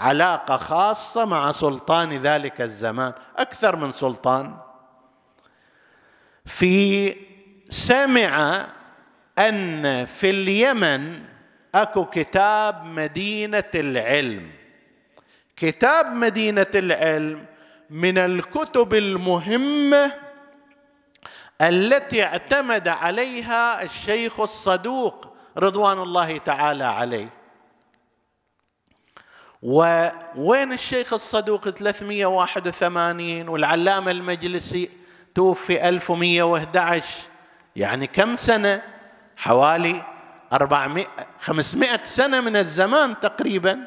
علاقة خاصة مع سلطان ذلك الزمان أكثر من سلطان. في سمع أن في اليمن أكو كتاب مدينة العلم. كتاب مدينة العلم من الكتب المهمة التي اعتمد عليها الشيخ الصدوق رضوان الله تعالى عليه. ووين الشيخ الصدوق 381 والعلامة المجلسي توفي 1111 يعني كم سنة؟ حوالي 400 500 سنة من الزمان تقريبا.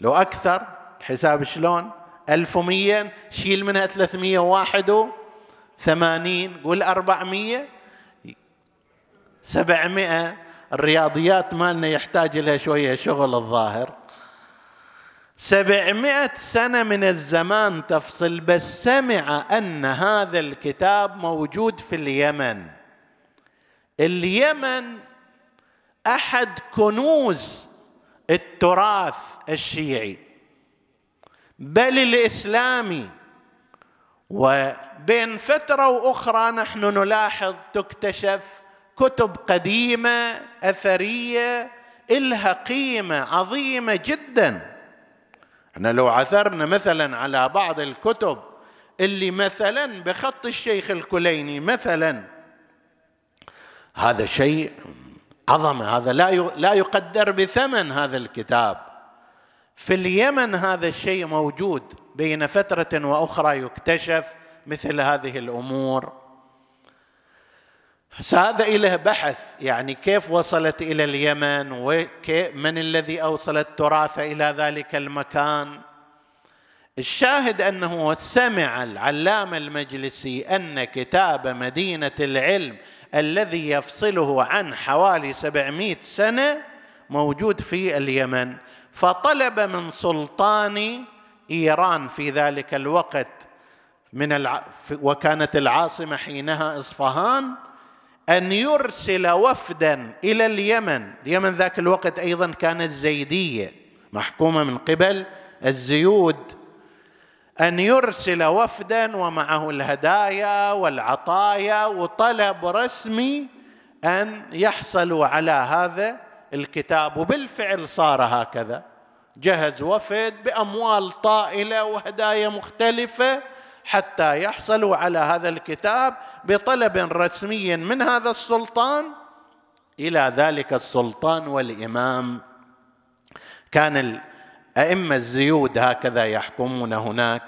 لو أكثر الحساب شلون؟ 1100 شيل منها 301 ثمانين قول أربعمية. سبعمائة الرياضيات مالنا يحتاج لها شوية شغل الظاهر. سبعمائة سنة من الزمان تفصل بس سمع أن هذا الكتاب موجود في اليمن. اليمن أحد كنوز التراث الشيعي بل الإسلامي. وبين فترة وأخرى نحن نلاحظ تكتشف كتب قديمة أثرية إلها قيمة عظيمة جدا. إحنا لو عثرنا مثلا على بعض الكتب اللي مثلا بخط الشيخ الكليني مثلا هذا شيء عظمة هذا لا لا يقدر بثمن هذا الكتاب. في اليمن هذا الشيء موجود. بين فترة وأخرى يكتشف مثل هذه الأمور. هذا إله بحث يعني كيف وصلت إلى اليمن؟ ومن الذي أوصل التراث إلى ذلك المكان؟ الشاهد أنه سمع العلامة المجلسي أن كتاب مدينة العلم الذي يفصله عن حوالي سبعمائة سنة موجود في اليمن. فطلب من سلطان إيران في ذلك الوقت من الع... وكانت العاصمة حينها إصفهان أن يرسل وفدا إلى اليمن، اليمن ذاك الوقت أيضا كانت زيدية محكومة من قبل الزيود. أن يرسل وفدا ومعه الهدايا والعطايا وطلب رسمي أن يحصلوا على هذا الكتاب. وبالفعل صار هكذا. جهز وفد بأموال طائلة وهدايا مختلفة حتى يحصلوا على هذا الكتاب بطلب رسمي من هذا السلطان. إلى ذلك السلطان والإمام. كان الأئمة الزيود هكذا يحكمون هناك.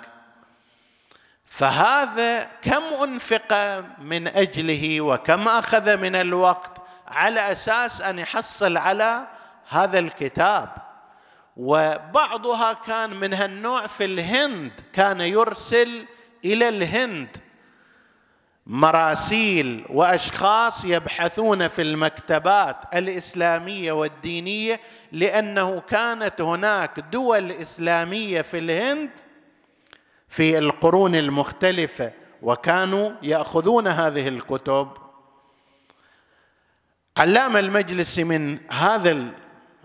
فهذا كم أنفق من أجله وكم أخذ من الوقت على أساس أن يحصل على هذا الكتاب؟ وبعضها كان من هالنوع في الهند كان يرسل إلى الهند. مراسيل وأشخاص يبحثون في المكتبات الإسلامية والدينية لأنه كانت هناك دول إسلامية في الهند في القرون المختلفة وكانوا يأخذون هذه الكتب. علام المجلس من هذا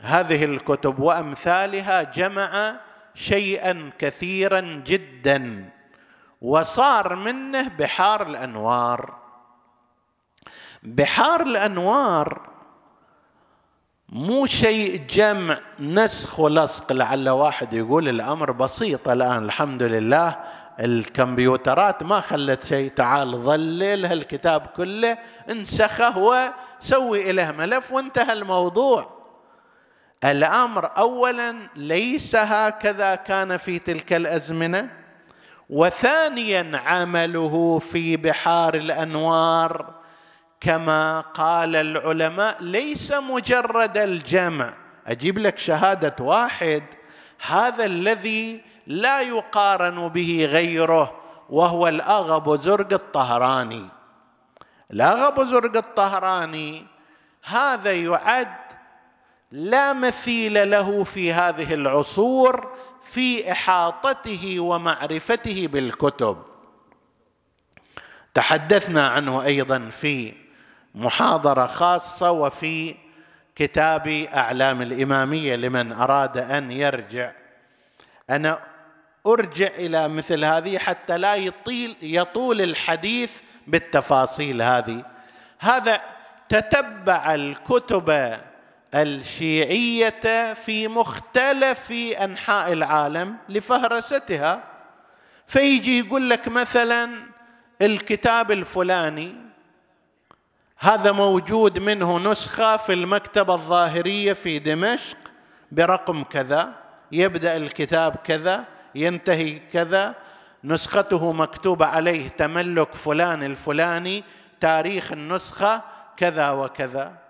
هذه الكتب وأمثالها جمع شيئا كثيرا جدا وصار منه بحار الأنوار. بحار الأنوار مو شيء جمع نسخ ولصق لعل واحد يقول الأمر بسيط الآن الحمد لله الكمبيوترات ما خلت شيء تعال ظلل هالكتاب كله انسخه وسوي له ملف وانتهى الموضوع. الأمر اولا ليس هكذا كان في تلك الأزمنة وثانيا عمله في بحار الأنوار كما قال العلماء ليس مجرد الجمع. أجيب لك شهادة واحد هذا الذي لا يقارن به غيره وهو الأغب زرق الطهراني. الأغب زرق الطهراني هذا يعد لا مثيل له في هذه العصور في إحاطته ومعرفته بالكتب. تحدثنا عنه أيضا في محاضرة خاصة وفي كتاب أعلام الإمامية لمن أراد أن يرجع. أنا أرجع إلى مثل هذه حتى لا يطيل يطول الحديث بالتفاصيل هذه. هذا تتبع الكتب الشيعية في مختلف أنحاء العالم لفهرستها. فيجي يقول لك مثلا الكتاب الفلاني هذا موجود منه نسخة في المكتبة الظاهرية في دمشق برقم كذا يبدأ الكتاب كذا ينتهي كذا نسخته مكتوب عليه تملك فلان الفلاني تاريخ النسخة كذا وكذا.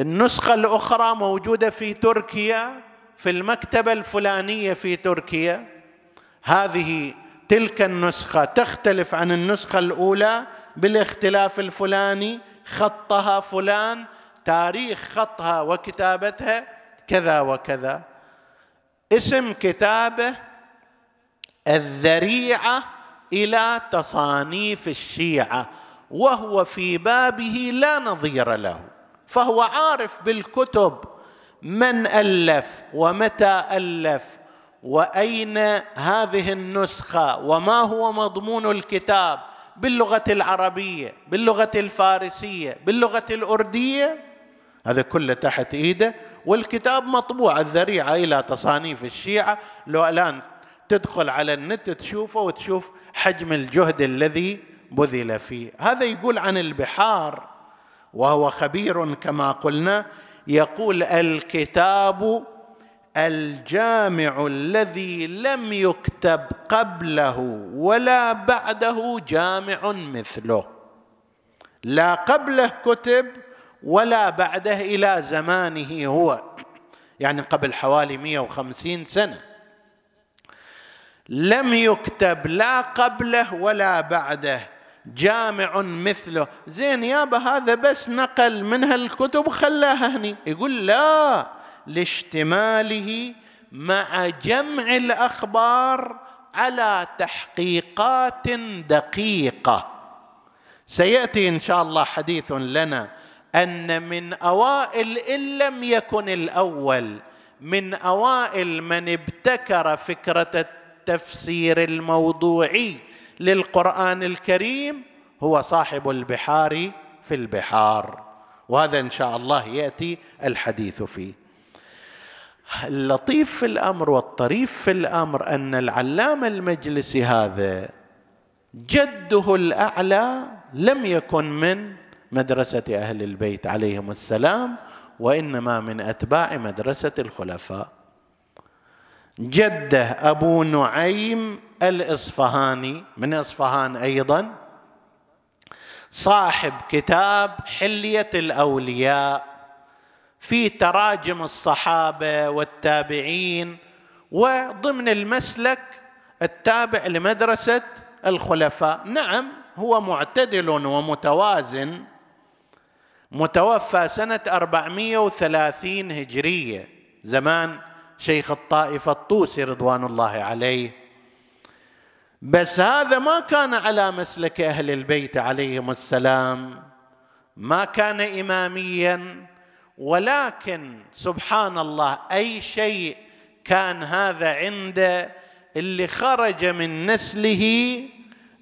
النسخة الأخرى موجودة في تركيا في المكتبة الفلانية في تركيا. هذه تلك النسخة تختلف عن النسخة الأولى بالاختلاف الفلاني. خطها فلان تاريخ خطها وكتابتها كذا وكذا. اسم كتابه الذريعة إلى تصانيف الشيعة وهو في بابه لا نظير له. فهو عارف بالكتب من ألف ومتى ألف وأين هذه النسخة وما هو مضمون الكتاب باللغة العربية باللغة الفارسية باللغة الأردية؟ هذا كله تحت إيده والكتاب مطبوع الذريعة إلى تصانيف الشيعة. لو الآن تدخل على النت تشوفه وتشوف حجم الجهد الذي بذل فيه. هذا يقول عن البحار. وهو خبير كما قلنا يقول الكتاب الجامع الذي لم يكتب قبله ولا بعده جامع مثله. لا قبله كتب ولا بعده إلى زمانه هو يعني قبل حوالي 150 سنة. لم يكتب لا قبله ولا بعده. جامع مثله. زين يابا هذا بس نقل من هالكتب وخلاها هني. يقول لا لاشتماله مع جمع الأخبار على تحقيقات دقيقة. سيأتي إن شاء الله حديث لنا أن من أوائل إن لم يكن الأول من أوائل من ابتكر فكرة التفسير الموضوعي للقرآن الكريم هو صاحب البحار في البحار. وهذا إن شاء الله يأتي الحديث فيه. اللطيف في الأمر والطريف في الأمر أن العلامة المجلسي هذا جده الأعلى لم يكن من مدرسة أهل البيت عليهم السلام وإنما من أتباع مدرسة الخلفاء. جده أبو نعيم الإصفهاني من إصفهان أيضا صاحب كتاب حلية الأولياء في تراجم الصحابة والتابعين وضمن المسلك التابع لمدرسة الخلفاء. نعم هو معتدل ومتوازن متوفى سنة 430 هجرية زمان شيخ الطائفة الطوسي رضوان الله عليه. بس هذا ما كان على مسلك أهل البيت عليهم السلام ما كان إماميا ولكن سبحان الله أي شيء كان هذا عند اللي خرج من نسله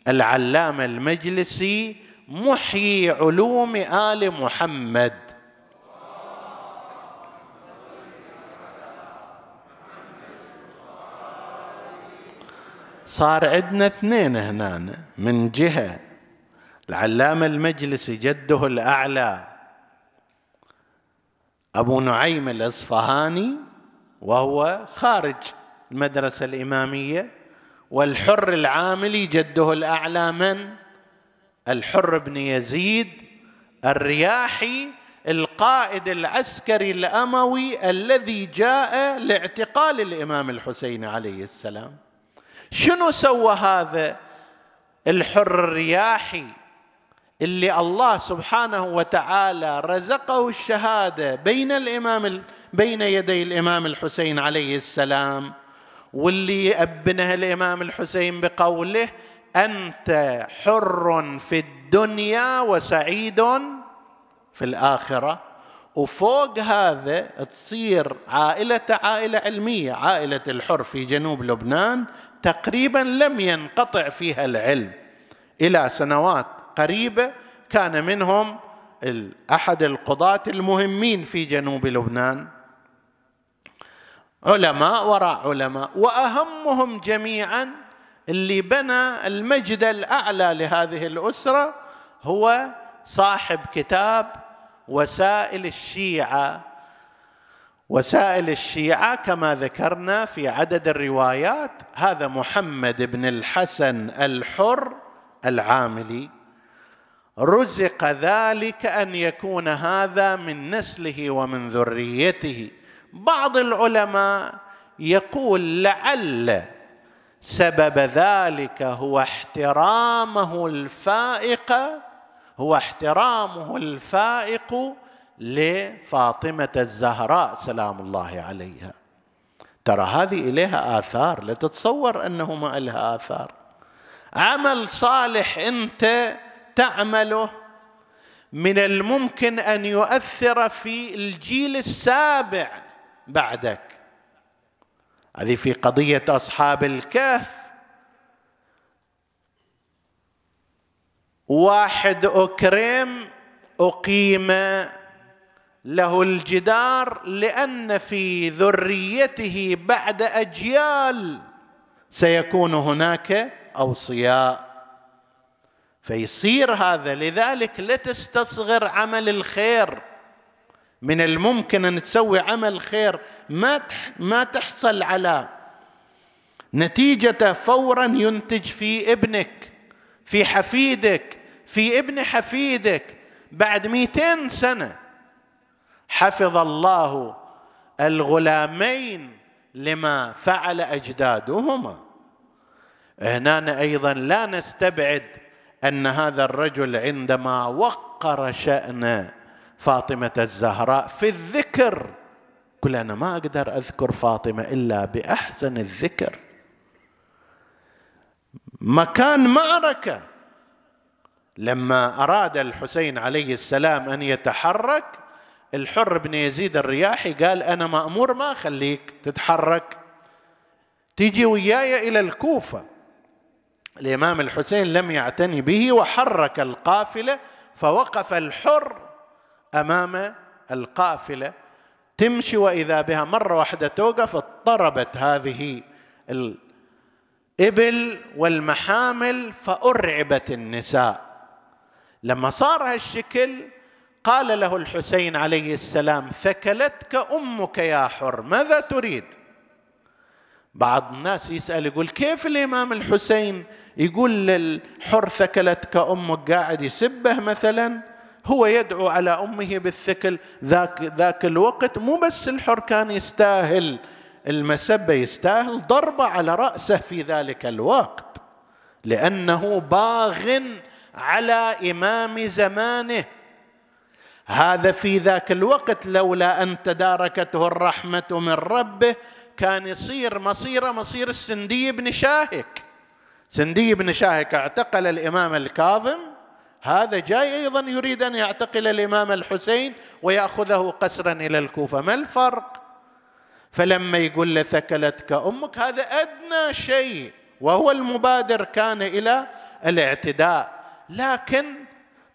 العلامة المجلسي محيي علوم آل محمد. صار عندنا اثنين هنا من جهة. العلامة المجلسي جده الأعلى أبو نعيم الإصفهاني وهو خارج المدرسة الإمامية والحر العاملي جده الأعلى من؟ الحر بن يزيد الرياحي القائد العسكري الأموي الذي جاء لاعتقال الإمام الحسين عليه السلام. شنو سوى هذا الحر الرياحي اللي الله سبحانه وتعالى رزقه الشهادة بين الإمام بين يدي الإمام الحسين عليه السلام واللي يأبنها الإمام الحسين بقوله أنت حر في الدنيا وسعيد في الآخرة. وفوق هذا تصير عائلة عائلة علمية عائلة الحر في جنوب لبنان تقريبا لم ينقطع فيها العلم. إلى سنوات قريبة كان منهم أحد القضاة المهمين في جنوب لبنان. علماء وراء علماء. وأهمهم جميعا اللي بنى المجد الأعلى لهذه الأسرة هو صاحب كتاب وسائل الشيعة. وسائل الشيعة كما ذكرنا في عدد الروايات هذا محمد بن الحسن الحر العاملي. رزق ذلك أن يكون هذا من نسله ومن ذريته. بعض العلماء يقول لعل سبب ذلك هو احترامه الفائق هو احترامه الفائق لفاطمة الزهراء سلام الله عليها. ترى هذه إليها آثار لا تتصور انه ما لها آثار. عمل صالح أنت تعمله من الممكن أن يؤثر في الجيل السابع بعدك. هذه في قضية أصحاب الكهف. واحد أكرم أقيم له الجدار لأن في ذريته بعد أجيال سيكون هناك أوصياء. فيصير هذا لذلك لا تستصغر عمل الخير. من الممكن أن تسوي عمل خير. ما ما تحصل على نتيجته فورا ينتج في ابنك في حفيدك في ابن حفيدك بعد مئتين سنة. حفظ الله الغلامين لما فعل أجدادهما. هنا أيضا لا نستبعد أن هذا الرجل عندما وقر شأن فاطمة الزهراء في الذكر قل أنا ما أقدر أذكر فاطمة إلا بأحسن الذكر. مكان معركة. لما أراد الحسين عليه السلام أن يتحرك الحر بن يزيد الرياحي قال أنا مأمور ما أخليك تتحرك. تيجي وياي إلى الكوفة. الإمام الحسين لم يعتني به وحرك القافلة فوقف الحر أمام القافلة. تمشي وإذا بها مرة واحدة توقف اضطربت هذه الإبل والمحامل فأرعبت النساء. لما صار هالشكل قال له الحسين عليه السلام ثكلتك أمك يا حر ماذا تريد؟ بعض الناس يسأل يقول كيف الإمام الحسين يقول للحر ثكلتك أمك قاعد يسبه مثلا هو يدعو على أمه بالثكل ذاك ذاك الوقت مو بس الحر كان يستاهل المسبة يستاهل ضربة على رأسه في ذلك الوقت لأنه باغ على إمام زمانه. هذا في ذاك الوقت لولا أن تداركته الرحمة من ربه كان يصير مصيره مصير السندي بن شاهك. سندي بن شاهك اعتقل الإمام الكاظم. هذا جاي أيضا يريد أن يعتقل الإمام الحسين ويأخذه قسرا إلى الكوفة. ما الفرق؟ فلما يقول له ثكلتك أمك هذا أدنى شيء وهو المبادر كان إلى الاعتداء. لكن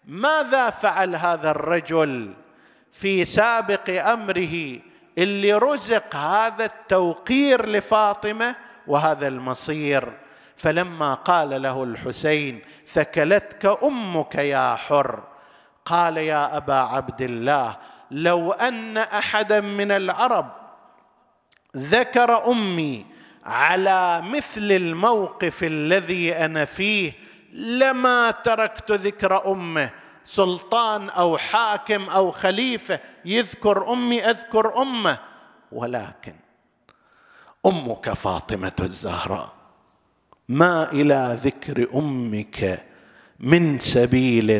ماذا فعل هذا الرجل في سابق أمره اللي رزق هذا التوقير لفاطمة وهذا المصير؟ فلما قال له الحسين ثكلتك أمك يا حر. قال يا أبا عبد الله لو أن أحدا من العرب ذكر أمي على مثل الموقف الذي أنا فيه لما تركت ذكر أمه سلطان أو حاكم أو خليفة يذكر أمي أذكر أمه. ولكن أمك فاطمة الزهراء ما إلى ذكر أمك من سبيل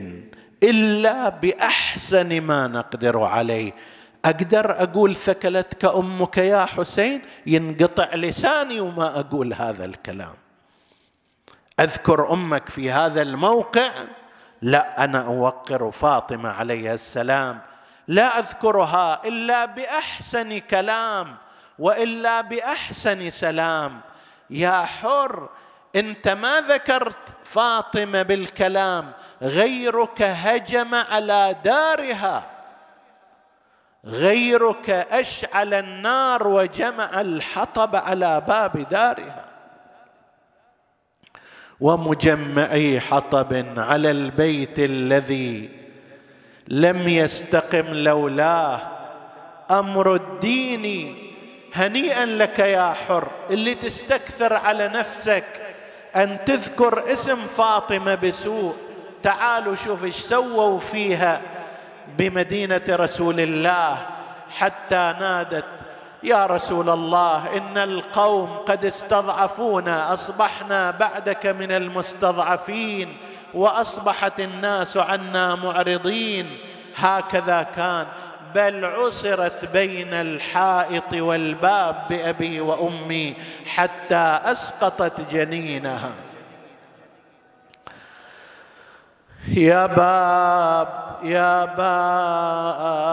إلا بأحسن ما نقدر عليه. أقدر أقول ثكلتك أمك يا حسين؟ ينقطع لساني وما أقول هذا الكلام. أذكر أمك في هذا الموقع؟ لا أنا أوقر فاطمة عليها السلام. لا أذكرها إلا بأحسن كلام وإلا بأحسن سلام. يا حر أنت ما ذكرت فاطمة بالكلام؟ غيرك هجم على دارها. غيرك أشعل النار وجمع الحطب على باب دارها. ومجمعي حطب على البيت الذي لم يستقم لولاه. أمر الدين هنيئا لك يا حر اللي تستكثر على نفسك أن تذكر اسم فاطمة بسوء. تعالوا شوف إيش سووا فيها بمدينة رسول الله حتى نادت يا رسول الله إن القوم قد استضعفونا أصبحنا بعدك من المستضعفين وأصبحت الناس عنا معرضين. هكذا كان بل عصرت بين الحائط والباب بأبي وأمي حتى أسقطت جنينها. يا باب يا باب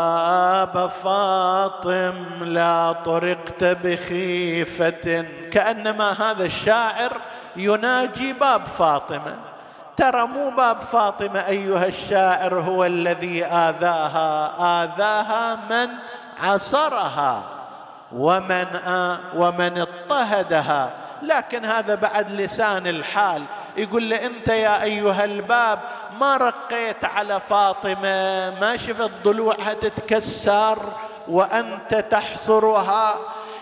فاطم لا طرقت بخيفة. كأنما هذا الشاعر يناجي باب فاطمة. ترى مو باب فاطمة أيها الشاعر هو الذي آذاها. آذاها من عصرها ومن آ ومن اضطهدها. لكن هذا بعد لسان الحال. يقول له أنت يا أيها الباب ما رقيت على فاطمة ما شفت ضلوعها تتكسر وأنت تحصرها.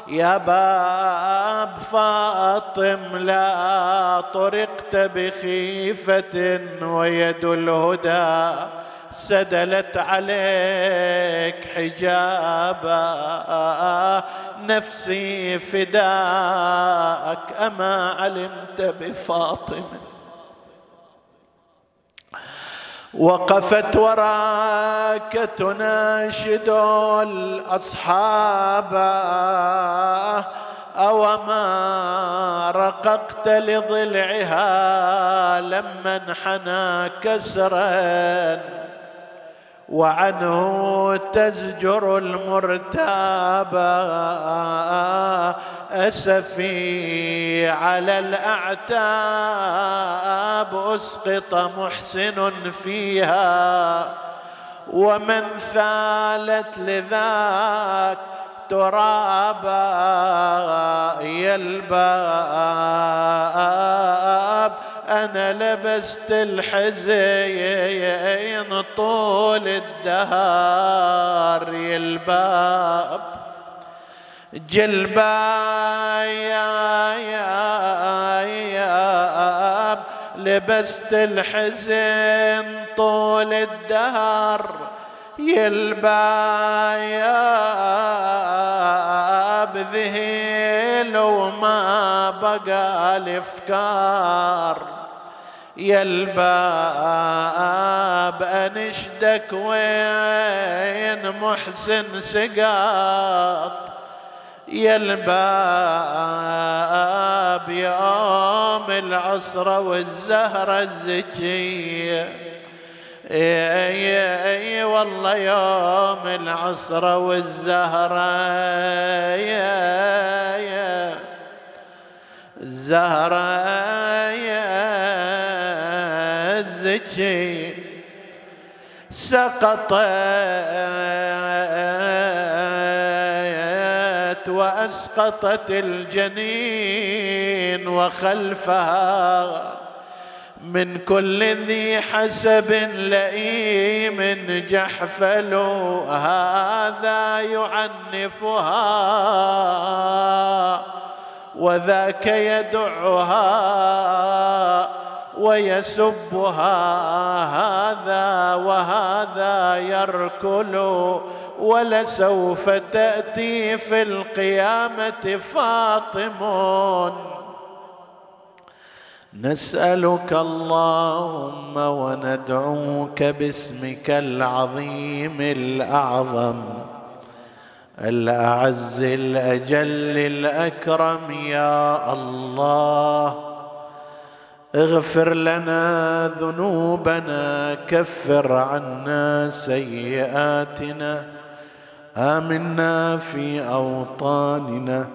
يا باب فاطم لا طرقت بخيفة ويد الهدى. سدلت عليك حجابا. نفسي فداك أما علمت بفاطمة. وقفت وراك تناشد الأصحاب. أو ما رققت لضلعها لما انحنى كسرا. وعنه تزجر المرتاب أسفي على الأعتاب أسقط محسن فيها. ومن ثالت لذاك ترابا الباب أنا لبست الحزين طول الدهر الباب جلبايا لبست الحزن طول الدهر يلبايا بذهل وما بقى الافكار يا الباب أنشدك وين محسن سقاط يا الباب يوم العصرة والزهرة الزكية. إي اي والله يوم العصرة والزهرة يا يا الزهرة يا الزكي سقطت وأسقطت الجنين وخلفها من كل ذي حسب لئيم جحفل هذا يعنفها وذاك يدعها ويسبها هذا وهذا يركل ولسوف تأتي في القيامة فاطم. نسألك اللهم وندعوك باسمك العظيم الأعظم الأعز الأجل الأكرم. يا الله اغفر لنا ذنوبنا كفر عنا سيئاتنا. آمنا في أوطاننا.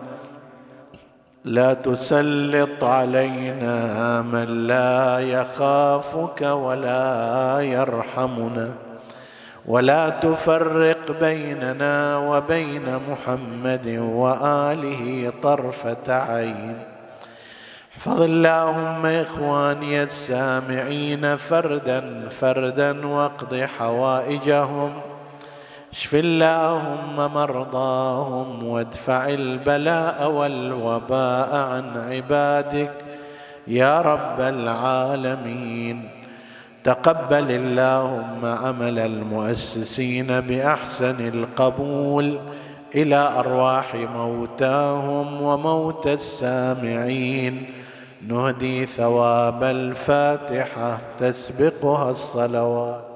لا تسلط علينا من لا يخافك ولا يرحمنا. ولا تفرق بيننا وبين محمد وآله طرفة عين. احفظ اللهم إخواني السامعين فردا فردا واقض حوائجهم. اشف اللهم مرضاهم وادفع البلاء والوباء عن عبادك. يا رب العالمين تقبل اللهم عمل المؤسسين بأحسن القبول إلى أرواح موتاهم وموتى السامعين. نهدي ثواب الفاتحة تسبقها الصلوات.